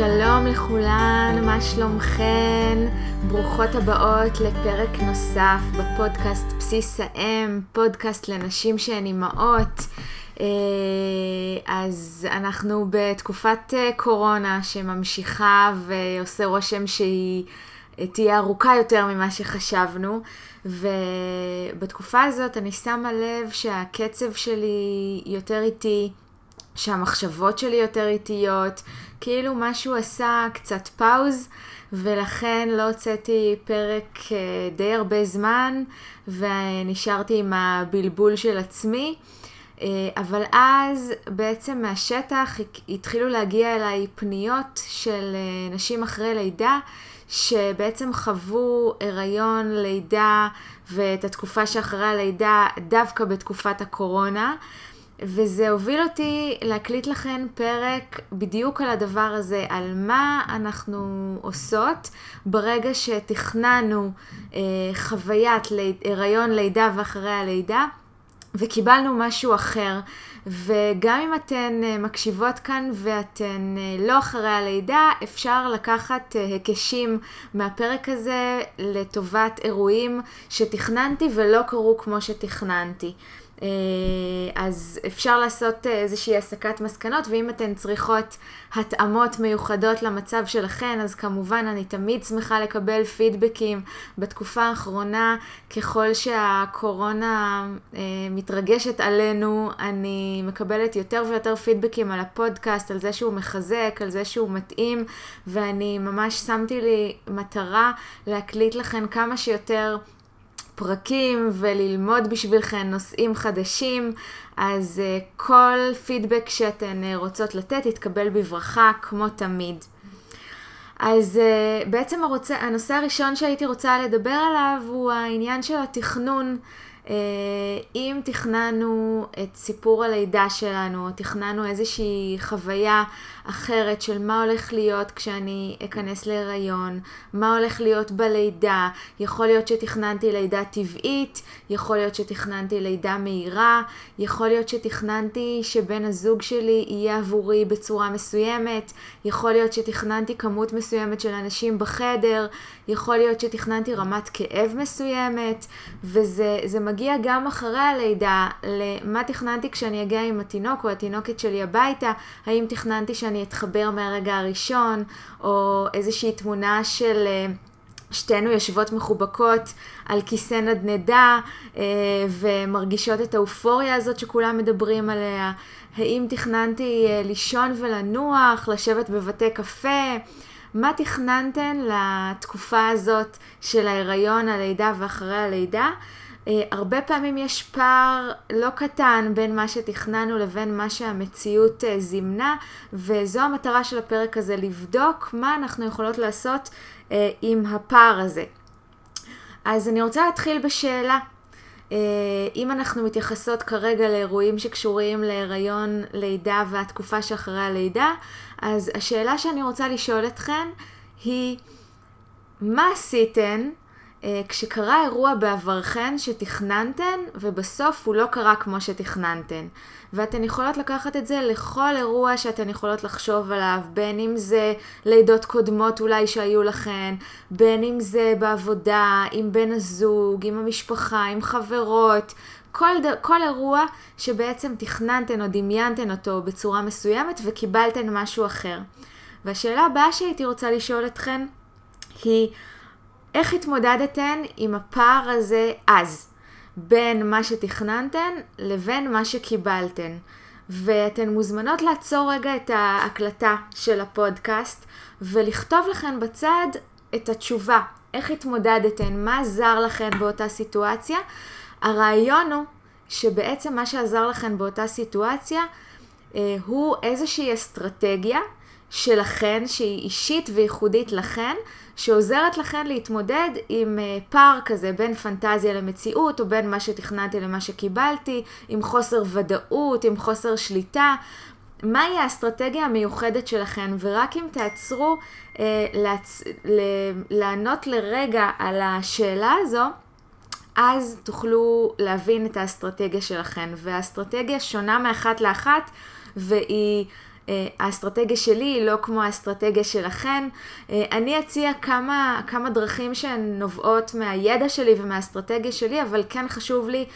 שלום לכולן, מה שלומכן? ברוכות הבאות לפרק נוסף בפודקאסט בסיס האם, פודקאסט לנשים שהן אימהות. אה, אז אנחנו בתקופת אה, קורונה שממשיכה ועושה רושם שהיא אה, תהיה ארוכה יותר ממה שחשבנו. ובתקופה הזאת אני שמה לב שהקצב שלי יותר איטי, שהמחשבות שלי יותר איטיות, כאילו משהו עשה קצת פאוז, ולכן לא הוצאתי פרק אה, די הרבה זמן, ונשארתי עם הבלבול של עצמי. אה, אבל אז בעצם מהשטח התחילו להגיע אליי פניות של אה, נשים אחרי לידה, שבעצם חוו הריון, לידה ואת התקופה שאחרי הלידה דווקא בתקופת הקורונה. וזה הוביל אותי להקליט לכם פרק בדיוק על הדבר הזה, על מה אנחנו עושות ברגע שתכננו אה, חוויית הריון, לידה ואחרי הלידה, וקיבלנו משהו אחר. וגם אם אתן אה, מקשיבות כאן ואתן אה, לא אחרי הלידה, אפשר לקחת אה, היקשים מהפרק הזה לטובת אירועים שתכננתי ולא קרו כמו שתכננתי. אה, אז אפשר לעשות אה, איזושהי הסקת מסקנות, ואם אתן צריכות התאמות מיוחדות למצב שלכן, אז כמובן אני תמיד שמחה לקבל פידבקים. בתקופה האחרונה, ככל שהקורונה אה, מתרגשת עלינו, אני מקבלת יותר ויותר פידבקים על הפודקאסט, על זה שהוא מחזק, על זה שהוא מתאים, ואני ממש שמתי לי מטרה להקליט לכן כמה שיותר פרקים וללמוד בשבילכם נושאים חדשים, אז uh, כל פידבק שאתן uh, רוצות לתת יתקבל בברכה כמו תמיד. אז uh, בעצם הרוצה, הנושא הראשון שהייתי רוצה לדבר עליו הוא העניין של התכנון. Uh, אם תכננו את סיפור הלידה שלנו, או תכננו איזושהי חוויה אחרת של מה הולך להיות כשאני אכנס להיריון, מה הולך להיות בלידה. יכול להיות שתכננתי לידה טבעית, יכול להיות שתכננתי לידה מהירה, יכול להיות שתכננתי שבן הזוג שלי יהיה עבורי בצורה מסוימת, יכול להיות שתכננתי כמות מסוימת של אנשים בחדר, יכול להיות שתכננתי רמת כאב מסוימת, וזה מגיע גם אחרי הלידה למה תכננתי כשאני אגיע עם התינוק או התינוקת שלי הביתה, האם תכננתי שאני אתחבר מהרגע הראשון, או איזושהי תמונה של... אה, שתינו יושבות מחובקות על כיסא נדנדה אה, ומרגישות את האופוריה הזאת שכולם מדברים עליה. האם תכננתי אה, לישון ולנוח, לשבת בבתי קפה? מה תכננתן לתקופה הזאת של ההיריון, הלידה ואחרי הלידה? Uh, הרבה פעמים יש פער לא קטן בין מה שתכננו לבין מה שהמציאות uh, זימנה, וזו המטרה של הפרק הזה, לבדוק מה אנחנו יכולות לעשות uh, עם הפער הזה. אז אני רוצה להתחיל בשאלה. Uh, אם אנחנו מתייחסות כרגע לאירועים שקשורים להיריון, לידה והתקופה שאחרי הלידה, אז השאלה שאני רוצה לשאול אתכן היא, מה עשיתן אה, כשקרה אירוע בעברכן שתכננתן ובסוף הוא לא קרה כמו שתכננתן. ואתן יכולות לקחת את זה לכל אירוע שאתן יכולות לחשוב עליו, בין אם זה לידות קודמות אולי שהיו לכן, בין אם זה בעבודה, עם בן הזוג, עם המשפחה, עם חברות, כל, ד... כל אירוע שבעצם תכננתן או דמיינתן אותו בצורה מסוימת וקיבלתן משהו אחר. והשאלה הבאה שהייתי רוצה לשאול אתכן היא, איך התמודדתן עם הפער הזה אז, בין מה שתכננתן לבין מה שקיבלתן? ואתן מוזמנות לעצור רגע את ההקלטה של הפודקאסט ולכתוב לכן בצד את התשובה, איך התמודדתן, מה עזר לכן באותה סיטואציה. הרעיון הוא שבעצם מה שעזר לכן באותה סיטואציה אה, הוא איזושהי אסטרטגיה שלכן, שהיא אישית וייחודית לכן, שעוזרת לכן להתמודד עם אה, פער כזה בין פנטזיה למציאות, או בין מה שתכננתי למה שקיבלתי, עם חוסר ודאות, עם חוסר שליטה. מהי האסטרטגיה המיוחדת שלכן, ורק אם תעצרו אה, לעצ... ל... לענות לרגע על השאלה הזו, אז תוכלו להבין את האסטרטגיה שלכן. והאסטרטגיה שונה מאחת לאחת, והיא האסטרטגיה שלי היא לא כמו האסטרטגיה שלכן. אני אציע כמה, כמה דרכים שהן נובעות מהידע שלי ומהאסטרטגיה שלי, אבל כן חשוב לי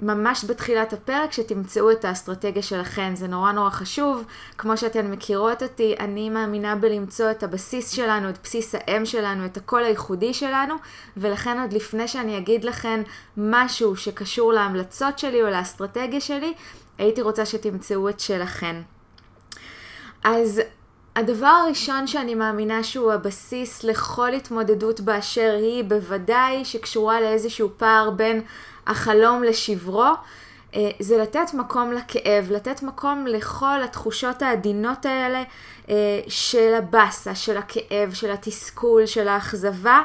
ממש בתחילת הפרק שתמצאו את האסטרטגיה שלכן, זה נורא נורא חשוב. כמו שאתן מכירות אותי, אני מאמינה בלמצוא את הבסיס שלנו, את בסיס האם שלנו, את הקול הייחודי שלנו, ולכן עוד לפני שאני אגיד לכן משהו שקשור להמלצות שלי או לאסטרטגיה שלי, הייתי רוצה שתמצאו את שלכן. אז הדבר הראשון שאני מאמינה שהוא הבסיס לכל התמודדות באשר היא, בוודאי שקשורה לאיזשהו פער בין החלום לשברו, אה, זה לתת מקום לכאב, לתת מקום לכל התחושות העדינות האלה אה, של הבאסה, של הכאב, של התסכול, של האכזבה.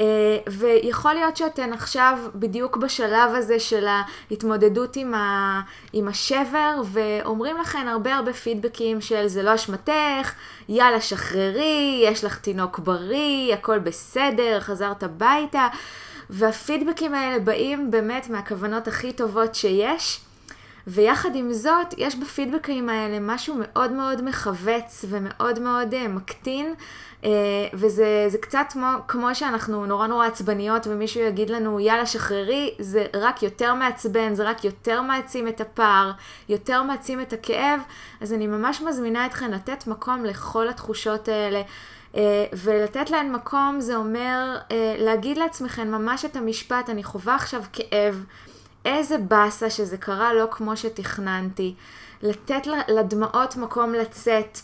Uh, ויכול להיות שאתן עכשיו בדיוק בשלב הזה של ההתמודדות עם, ה, עם השבר, ואומרים לכן הרבה הרבה פידבקים של זה לא אשמתך, יאללה שחררי, יש לך תינוק בריא, הכל בסדר, חזרת הביתה. והפידבקים האלה באים באמת מהכוונות הכי טובות שיש. ויחד עם זאת, יש בפידבקים האלה משהו מאוד מאוד מכווץ ומאוד מאוד uh, מקטין, וזה קצת כמו, כמו שאנחנו נורא נורא עצבניות ומישהו יגיד לנו יאללה שחררי, זה רק יותר מעצבן, זה רק יותר מעצים את הפער, יותר מעצים את הכאב, אז אני ממש מזמינה אתכם לתת מקום לכל התחושות האלה. Uh, ולתת להן מקום זה אומר uh, להגיד לעצמכם ממש את המשפט, אני חווה עכשיו כאב, איזה באסה שזה קרה לא כמו שתכננתי. לתת לדמעות מקום לצאת.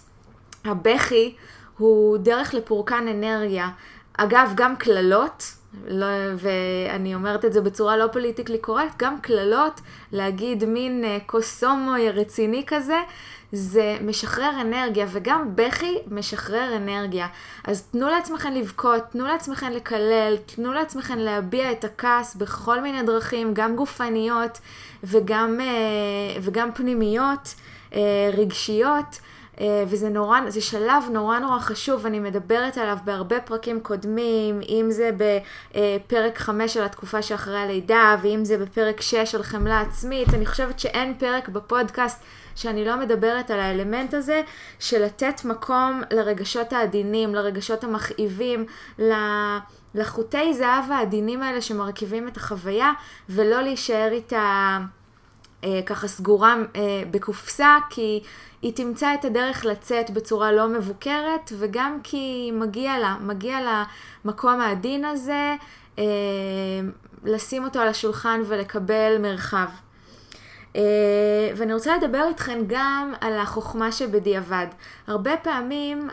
הבכי הוא דרך לפורקן אנרגיה. אגב, גם קללות, לא, ואני אומרת את זה בצורה לא פוליטיקלי קורקט, גם קללות, להגיד מין uh, קוסומוי רציני כזה, זה משחרר אנרגיה, וגם בכי משחרר אנרגיה. אז תנו לעצמכם לבכות, תנו לעצמכם לקלל, תנו לעצמכם להביע את הכעס בכל מיני דרכים, גם גופניות וגם, אה, וגם פנימיות, אה, רגשיות. אה, וזה נורא, זה שלב נורא נורא חשוב, אני מדברת עליו בהרבה פרקים קודמים, אם זה בפרק 5 של התקופה שאחרי הלידה, ואם זה בפרק 6 של חמלה עצמית, אני חושבת שאין פרק בפודקאסט שאני לא מדברת על האלמנט הזה של לתת מקום לרגשות העדינים, לרגשות המכאיבים, לחוטי זהב העדינים האלה שמרכיבים את החוויה, ולא להישאר איתה ככה סגורה אה, בקופסה, כי היא תמצא את הדרך לצאת בצורה לא מבוקרת, וגם כי מגיע לה, מגיע לה מקום העדין הזה, אה, לשים אותו על השולחן ולקבל מרחב. אה, ואני רוצה לדבר איתכם גם על החוכמה שבדיעבד. הרבה פעמים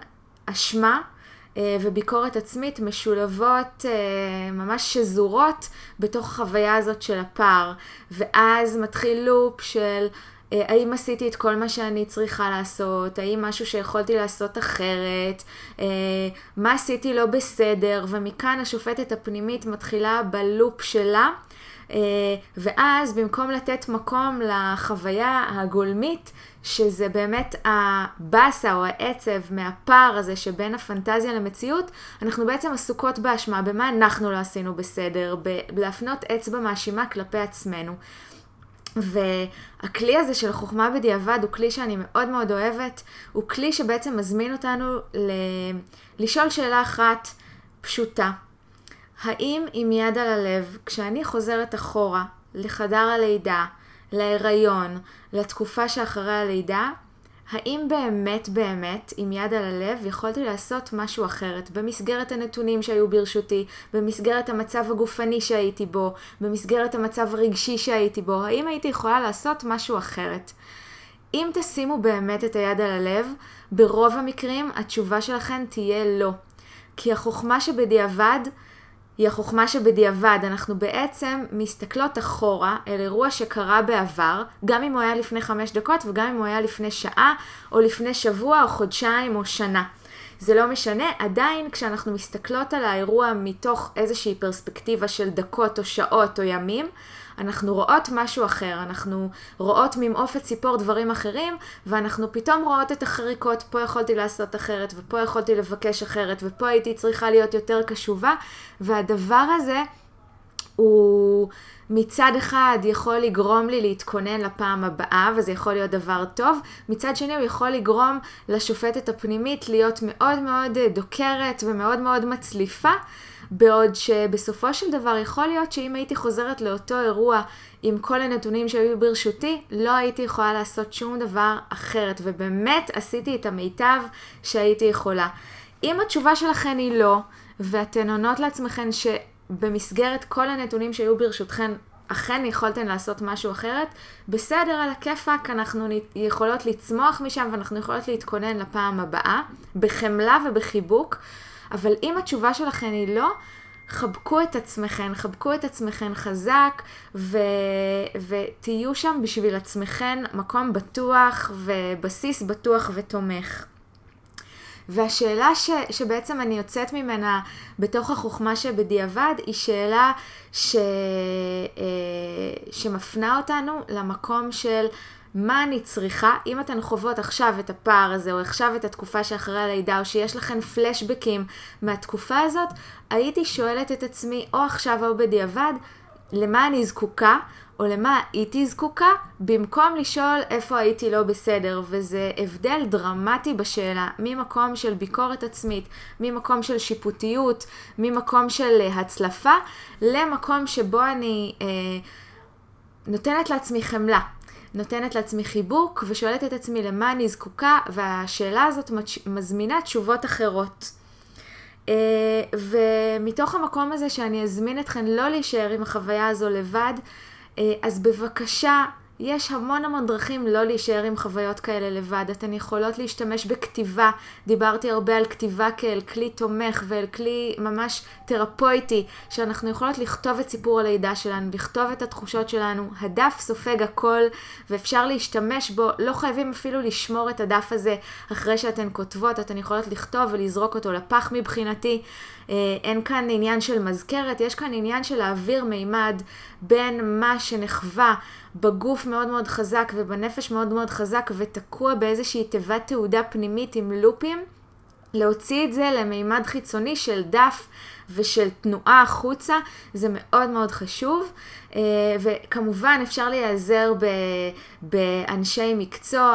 אשמה אה, וביקורת עצמית משולבות אה, ממש שזורות בתוך החוויה הזאת של הפער. ואז מתחיל לופ של האם עשיתי את כל מה שאני צריכה לעשות? האם משהו שיכולתי לעשות אחרת? מה עשיתי לא בסדר? ומכאן השופטת הפנימית מתחילה בלופ שלה. אה, ואז במקום לתת מקום לחוויה הגולמית, שזה באמת הבאסה או העצב מהפער הזה שבין הפנטזיה למציאות, אנחנו בעצם עסוקות באשמה, במה אנחנו לא עשינו בסדר, בלהפנות אצבע מאשימה כלפי עצמנו. והכלי הזה של החוכמה בדיעבד הוא כלי שאני מאוד מאוד אוהבת, הוא כלי שבעצם מזמין אותנו ל... לשאול שאלה אחת פשוטה. האם עם יד על הלב, כשאני חוזרת אחורה לחדר הלידה, להיריון, לתקופה שאחרי הלידה, האם באמת באמת, עם יד על הלב, יכולתי לעשות משהו אחרת, במסגרת הנתונים שהיו ברשותי, במסגרת המצב הגופני שהייתי בו, במסגרת המצב הרגשי שהייתי בו, האם הייתי יכולה לעשות משהו אחרת? אם תשימו באמת את היד על הלב, ברוב המקרים התשובה שלכם תהיה לא. כי החוכמה שבדיעבד היא החוכמה שבדיעבד. אנחנו בעצם מסתכלות אחורה אל אירוע שקרה בעבר, גם אם הוא היה לפני חמש דקות וגם אם הוא היה לפני שעה, או לפני שבוע, או חודשיים, או שנה. זה לא משנה, עדיין כשאנחנו מסתכלות על האירוע מתוך איזושהי פרספקטיבה של דקות או שעות או ימים, אנחנו רואות משהו אחר, אנחנו רואות ממעופת ציפור דברים אחרים, ואנחנו פתאום רואות את החריקות, פה יכולתי לעשות אחרת, ופה יכולתי לבקש אחרת, ופה הייתי צריכה להיות יותר קשובה, והדבר הזה הוא מצד אחד יכול לגרום לי להתכונן לפעם הבאה, וזה יכול להיות דבר טוב, מצד שני הוא יכול לגרום לשופטת הפנימית להיות מאוד מאוד דוקרת ומאוד מאוד מצליפה. בעוד שבסופו של דבר יכול להיות שאם הייתי חוזרת לאותו אירוע עם כל הנתונים שהיו ברשותי, לא הייתי יכולה לעשות שום דבר אחרת, ובאמת עשיתי את המיטב שהייתי יכולה. אם התשובה שלכן היא לא, ואתן עונות לעצמכן שבמסגרת כל הנתונים שהיו ברשותכן, אכן יכולתן לעשות משהו אחרת, בסדר, על הכיפאק, אנחנו יכולות לצמוח משם ואנחנו יכולות להתכונן לפעם הבאה, בחמלה ובחיבוק. אבל אם התשובה שלכן היא לא, חבקו את עצמכן, חבקו את עצמכן חזק, ו... ותהיו שם בשביל עצמכן מקום בטוח ובסיס בטוח ותומך. והשאלה ש, שבעצם אני יוצאת ממנה בתוך החוכמה שבדיעבד, היא שאלה ש, אה, שמפנה אותנו למקום של מה אני צריכה, אם אתן חוות עכשיו את הפער הזה, או עכשיו את התקופה שאחרי הלידה, או שיש לכן פלשבקים מהתקופה הזאת, הייתי שואלת את עצמי, או עכשיו או בדיעבד, למה אני זקוקה, או למה הייתי זקוקה, במקום לשאול איפה הייתי לא בסדר. וזה הבדל דרמטי בשאלה, ממקום של ביקורת עצמית, ממקום של שיפוטיות, ממקום של אה, הצלפה, למקום שבו אני אה, נותנת לעצמי חמלה. נותנת לעצמי חיבוק ושואלת את עצמי למה אני זקוקה, והשאלה הזאת מזמינה תשובות אחרות. אה, ומתוך המקום הזה שאני אזמין אתכן לא להישאר עם החוויה הזו לבד, אז בבקשה יש המון המון דרכים לא להישאר עם חוויות כאלה לבד. אתן יכולות להשתמש בכתיבה, דיברתי הרבה על כתיבה כאל כלי תומך ואל כלי ממש תרפויטי, שאנחנו יכולות לכתוב את סיפור הלידה שלנו, לכתוב את התחושות שלנו. הדף סופג הכל ואפשר להשתמש בו, לא חייבים אפילו לשמור את הדף הזה אחרי שאתן כותבות, אתן יכולות לכתוב ולזרוק אותו לפח מבחינתי. אה, אין כאן עניין של מזכרת, יש כאן עניין של להעביר מימד בין מה שנחווה בגוף מאוד מאוד חזק ובנפש מאוד מאוד חזק ותקוע באיזושהי תיבת תעודה פנימית עם לופים, להוציא את זה למימד חיצוני של דף ושל תנועה החוצה, זה מאוד מאוד חשוב. אה, וכמובן אפשר להיעזר באנשי מקצוע,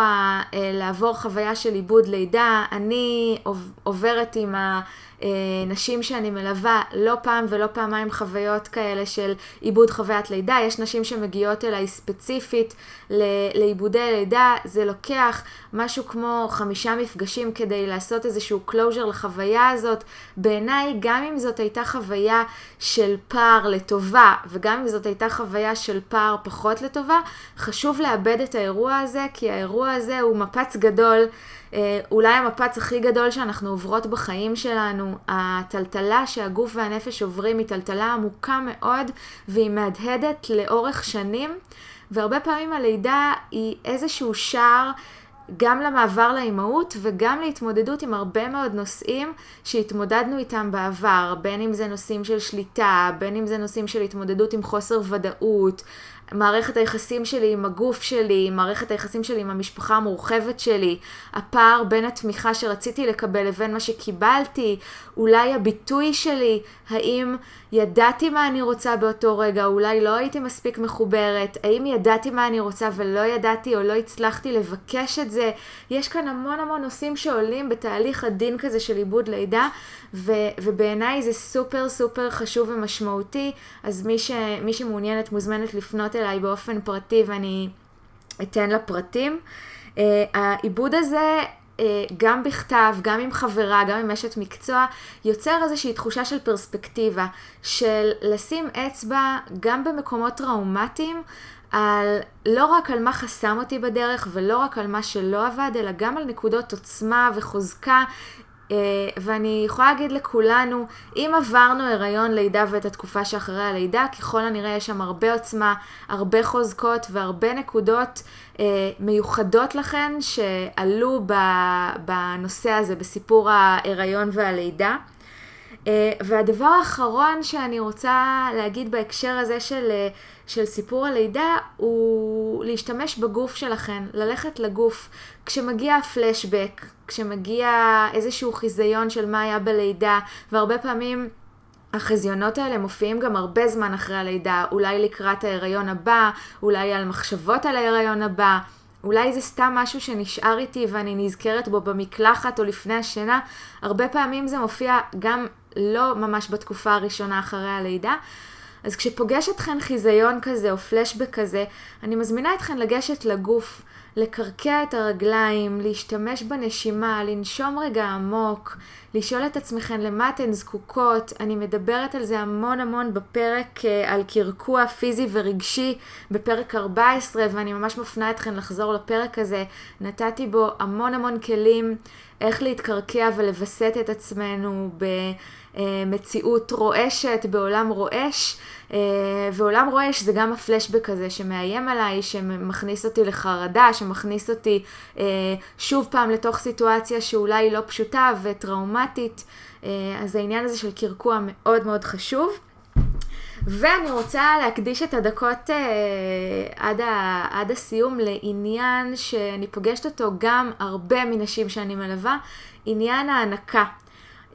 אה, לעבור חוויה של עיבוד לידה. אני עוברת עם ה... אה, נשים שאני מלווה לא פעם ולא פעמיים חוויות כאלה של עיבוד חוויית לידה. יש נשים שמגיעות אליי ספציפית לעיבודי לידה, זה לוקח משהו כמו חמישה מפגשים כדי לעשות איזשהו closure לחוויה הזאת. בעיניי, גם אם זאת הייתה חוויה של פער לטובה, וגם אם זאת הייתה חוויה של פער פחות לטובה, חשוב לאבד את האירוע הזה, כי האירוע הזה הוא מפץ גדול. אה, אולי המפץ הכי גדול שאנחנו עוברות בחיים שלנו, הטלטלה שהגוף והנפש עוברים היא טלטלה עמוקה מאוד והיא מהדהדת לאורך שנים, והרבה פעמים הלידה היא איזשהו שער גם למעבר לאימהות וגם להתמודדות עם הרבה מאוד נושאים שהתמודדנו איתם בעבר, בין אם זה נושאים של שליטה, בין אם זה נושאים של התמודדות עם חוסר ודאות, מערכת היחסים שלי עם הגוף שלי, מערכת היחסים שלי עם המשפחה המורחבת שלי, הפער בין התמיכה שרציתי לקבל לבין מה שקיבלתי, אולי הביטוי שלי, האם ידעתי מה אני רוצה באותו רגע, אולי לא הייתי מספיק מחוברת, האם ידעתי מה אני רוצה ולא ידעתי או לא הצלחתי לבקש את זה. יש כאן המון המון נושאים שעולים בתהליך הדין כזה של עיבוד לידה, ו- ובעיניי זה סופר סופר חשוב ומשמעותי, אז מי, ש- מי שמעוניינת מוזמנת לפנות אליי באופן פרטי ואני אתן לה פרטים. Uh, העיבוד הזה אה, גם בכתב, גם עם חברה, גם עם אשת מקצוע, יוצר איזושהי תחושה של פרספקטיבה, של לשים אצבע גם במקומות טראומטיים, על, לא רק על מה חסם אותי בדרך ולא רק על מה שלא עבד, אלא גם על נקודות עוצמה וחוזקה ואני יכולה להגיד לכולנו, אם עברנו הריון, לידה ואת התקופה שאחרי הלידה, ככל הנראה יש שם הרבה עוצמה, הרבה חוזקות והרבה נקודות uh, מיוחדות לכן שעלו בנושא הזה, בסיפור ההריון והלידה. Uh, והדבר האחרון שאני רוצה להגיד בהקשר הזה של, של סיפור הלידה הוא להשתמש בגוף שלכן, ללכת לגוף. כשמגיע הפלשבק, כשמגיע איזשהו חיזיון של מה היה בלידה, והרבה פעמים החזיונות האלה מופיעים גם הרבה זמן אחרי הלידה, אולי לקראת ההיריון הבא, אולי על מחשבות על ההיריון הבא, אולי זה סתם משהו שנשאר איתי ואני נזכרת בו במקלחת או לפני השינה. הרבה פעמים זה מופיע גם לא ממש בתקופה הראשונה אחרי הלידה. אז כשפוגש אתכן חיזיון כזה או פלשבק כזה, אני מזמינה אתכן לגשת לגוף, לקרקע את הרגליים, להשתמש בנשימה, לנשום רגע עמוק, לשאול את עצמכן למה אתן זקוקות. אני מדברת על זה המון המון בפרק אה, על קרקוע פיזי ורגשי, בפרק 14, ואני ממש מפנה אתכן לחזור לפרק הזה. נתתי בו המון המון כלים איך להתקרקע ולווסת את עצמנו במציאות רועשת, בעולם רועש. אה, ועולם רועש זה גם הפלשבק הזה שמאיים עליי, שמכניס אותי לחרדה, שמכניס אותי אה, שוב פעם לתוך סיטואציה שאולי לא פשוטה וטראומטית. אה, אז העניין הזה של קרקוע מאוד מאוד חשוב. ואני רוצה להקדיש את הדקות אה, עד, ה, עד הסיום לעניין שאני פוגשת אותו גם הרבה מנשים שאני מלווה, עניין ההנקה.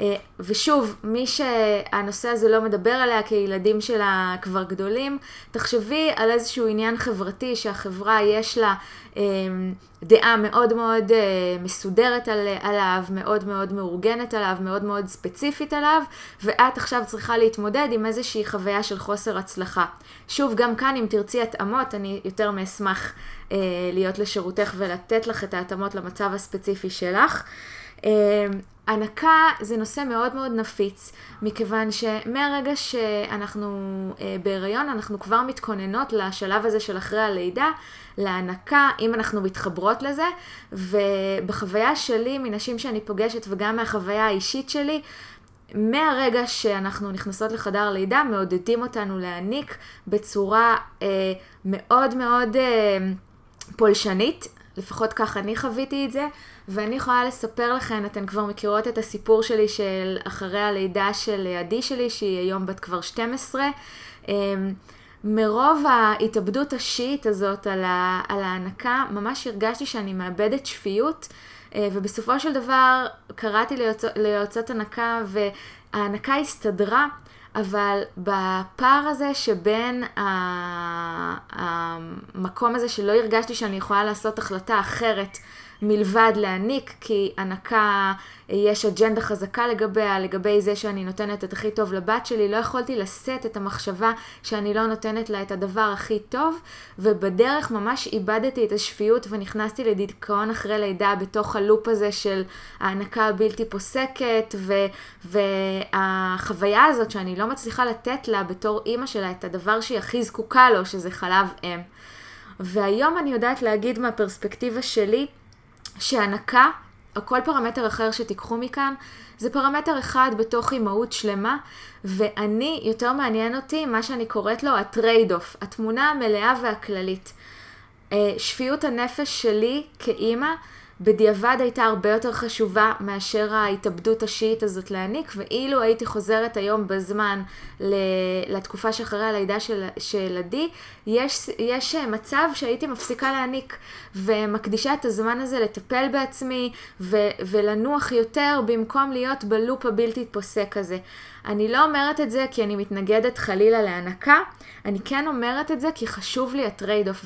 אה, ושוב, מי שהנושא הזה לא מדבר עליה כי ילדים שלה כבר גדולים, תחשבי על איזשהו עניין חברתי שהחברה יש לה אה, דעה מאוד מאוד אה, מסודרת על, עליו, מאוד מאוד מאורגנת עליו, מאוד מאוד ספציפית עליו, ואת עכשיו צריכה להתמודד עם איזושהי חוויה של חוסר הצלחה. שוב, גם כאן אם תרצי התאמות, אני יותר מאשמח להיות לשירותך ולתת לך את ההתאמות למצב הספציפי שלך. הנקה זה נושא מאוד מאוד נפיץ, מכיוון שמהרגע שאנחנו אה, בהיריון, אנחנו כבר מתכוננות לשלב הזה של אחרי הלידה, להנקה, אם אנחנו מתחברות לזה, ובחוויה שלי, מנשים שאני פוגשת וגם מהחוויה האישית שלי, מהרגע שאנחנו נכנסות לחדר לידה, מעודדים אותנו להעניק בצורה אה, מאוד מאוד אה, פולשנית, לפחות כך אני חוויתי את זה. ואני יכולה לספר לכן, אתן כבר מכירות את הסיפור שלי של אחרי הלידה של עדי שלי, שהיא היום בת כבר 12. אמ, מרוב ההתאבדות השיעית הזאת על, ה, על ההנקה, ממש הרגשתי שאני מאבדת שפיות, אה, ובסופו של דבר קראתי ליוצא, ליועצות הנקה, וההנקה הסתדרה, אבל בפער הזה שבין המקום הזה שלא הרגשתי שאני יכולה לעשות החלטה אחרת, מלבד להעניק, כי הנקה, יש אג'נדה חזקה לגביה, לגבי זה שאני נותנת את הכי טוב לבת שלי, לא יכולתי לשאת את המחשבה שאני לא נותנת לה את הדבר הכי טוב, ובדרך ממש איבדתי את השפיות ונכנסתי לדיכאון אחרי לידה בתוך הלופ הזה של ההנקה הבלתי פוסקת, ו, והחוויה הזאת שאני לא מצליחה לתת לה בתור אימא שלה את הדבר שהיא הכי זקוקה לו, שזה חלב אם. והיום אני יודעת להגיד מהפרספקטיבה שלי, שהנקה, או כל פרמטר אחר שתיקחו מכאן, זה פרמטר אחד בתוך אימהות שלמה, ואני, יותר מעניין אותי מה שאני קוראת לו ה trade-off, התמונה המלאה והכללית. אה, שפיות הנפש שלי כאימא בדיעבד הייתה הרבה יותר חשובה מאשר ההתאבדות השיעית הזאת להעניק, ואילו הייתי חוזרת היום בזמן לתקופה שאחרי הלידה של, עדי, יש, יש מצב שהייתי מפסיקה להעניק, ומקדישה את הזמן הזה לטפל בעצמי ו, ולנוח יותר במקום להיות בלופ הבלתי פוסק הזה. אני לא אומרת את זה כי אני מתנגדת חלילה להנקה, אני כן אומרת את זה כי חשוב לי ה trade-off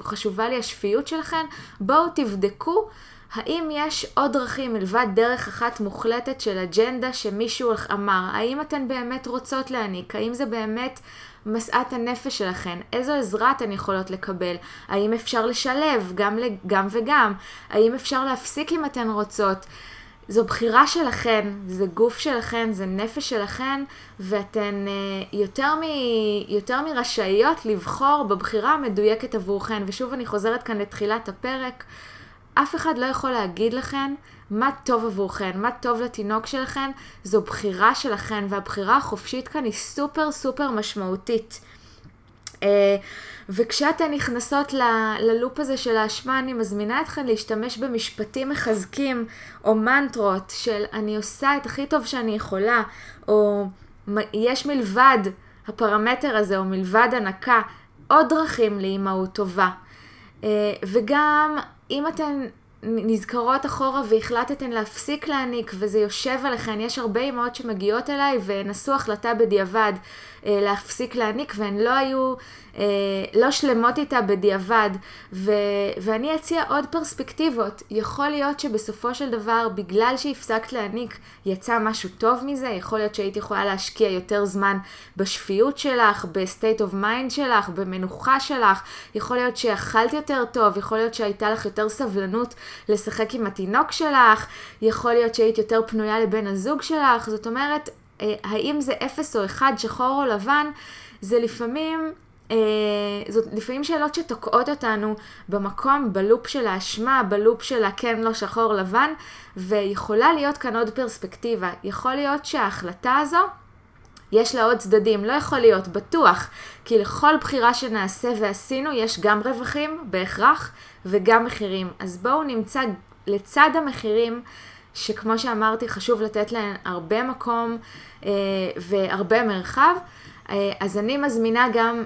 וחשובה לי השפיות שלכם. בואו תבדקו האם יש עוד דרכים מלבד דרך אחת מוחלטת של אג'נדה שמישהו אמר. האם אתן באמת רוצות להניק? האם זה באמת משאת הנפש שלכן? איזו עזרה אתן יכולות לקבל? האם אפשר לשלב גם, גם וגם? האם אפשר להפסיק אם אתן רוצות? זו בחירה שלכן, זה הגוף שלכן, זה נפש שלכן, ואתן uh, יותר, מ, יותר מרשאיות לבחור בבחירה המדויקת עבורכן. ושוב אני חוזרת כאן לתחילת הפרק, אף אחד לא יכול להגיד לכן מה טוב עבורכן, מה טוב לתינוק שלכן, זו בחירה שלכן, והבחירה החופשית כאן היא סופר סופר משמעותית. Uh, וכשאתן נכנסות ל- ללופ הזה של האשמה, אני מזמינה אתכן להשתמש במשפטים מחזקים או מנטרות של אני עושה את הכי טוב שאני יכולה, או יש מלבד הפרמטר הזה, או מלבד הנקה, עוד דרכים לאימהות טובה. אה, וגם אם אתן נזכרות אחורה והחלטתן להפסיק להעניק וזה יושב עליכן, יש הרבה אמהות שמגיעות אליי ונשאו החלטה בדיעבד אה, להפסיק להעניק והן לא היו, אה, לא שלמות איתה בדיעבד. ו, ואני אציע עוד פרספקטיבות, יכול להיות שבסופו של דבר בגלל שהפסקת להניק יצא משהו טוב מזה, יכול להיות שהיית יכולה להשקיע יותר זמן בשפיות שלך, ב state of mind שלך, במנוחה שלך, יכול להיות שאכלת יותר טוב, יכול להיות שהייתה לך יותר סבלנות לשחק עם התינוק שלך, יכול להיות שהיית יותר פנויה לבן הזוג שלך, זאת אומרת, אה, האם זה אפס או אחד, שחור או לבן, זה לפעמים אה, זאת לפעמים שאלות שתוקעות אותנו במקום, בלופ של האשמה, בלופ של הכן לא שחור לבן, ויכולה להיות כאן עוד פרספקטיבה. יכול להיות שההחלטה הזו, יש לה עוד צדדים, לא יכול להיות, בטוח, כי לכל בחירה שנעשה ועשינו יש גם רווחים, בהכרח, וגם מחירים. אז בואו נמצא לצד המחירים, שכמו שאמרתי, חשוב לתת להן הרבה מקום אה, והרבה מרחב. אה, אז אני מזמינה גם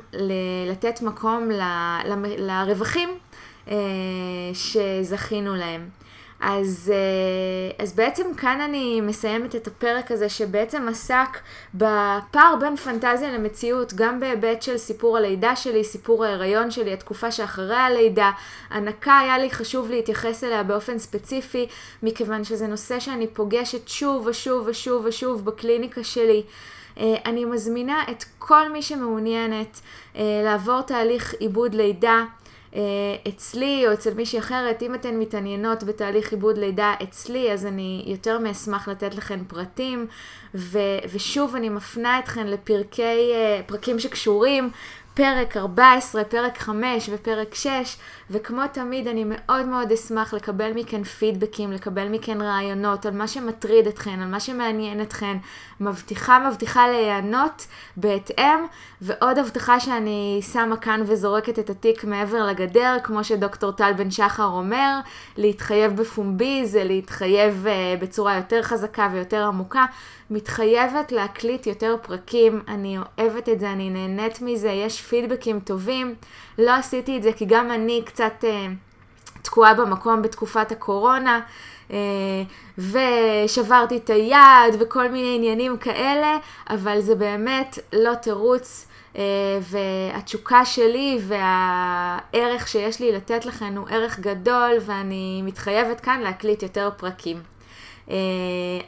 לתת מקום ל, ל, לרווחים אה, שזכינו להם. אז, אה, אז בעצם כאן אני מסיימת את הפרק הזה שבעצם עסק בפער בין פנטזיה למציאות, גם בהיבט של סיפור הלידה שלי, סיפור ההיריון שלי, התקופה שאחרי הלידה. הנקה היה לי חשוב להתייחס אליה באופן ספציפי, מכיוון שזה נושא שאני פוגשת שוב ושוב ושוב ושוב בקליניקה שלי. אה, אני מזמינה את כל מי שמעוניינת אה, לעבור תהליך עיבוד לידה. אה, אצלי או אצל מישהי אחרת, אם אתן מתעניינות בתהליך עיבוד לידה אצלי, אז אני יותר מאשמח לתת לכן פרטים, ו, ושוב אני מפנה אתכן לפרקי, פרקים שקשורים פרק 14, פרק 5 ופרק 6, וכמו תמיד אני מאוד מאוד אשמח לקבל מכן פידבקים, לקבל מכן רעיונות על מה שמטריד אתכן, על מה שמעניין אתכן. מבטיחה, מבטיחה להיענות בהתאם, ועוד הבטחה שאני שמה כאן וזורקת את התיק מעבר לגדר, כמו שדוקטור טל בן שחר אומר, להתחייב בפומבי זה להתחייב uh, בצורה יותר חזקה ויותר עמוקה. מתחייבת להקליט יותר פרקים, אני אוהבת את זה, אני נהנית מזה, יש פידבקים טובים. לא עשיתי את זה כי גם אני קצת אה, תקועה במקום בתקופת הקורונה, אה, ושברתי את היד וכל מיני עניינים כאלה, אבל זה באמת לא תירוץ. Uh, והתשוקה שלי והערך שיש לי לתת לכם הוא ערך גדול ואני מתחייבת כאן להקליט יותר פרקים. אה,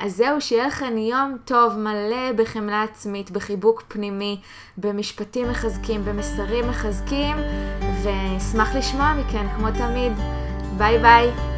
אז זהו, שיהיה לכם יום טוב, מלא בחמלה עצמית, בחיבוק פנימי, במשפטים מחזקים, במסרים מחזקים, ואשמח לשמוע מכן, כמו תמיד. ביי ביי.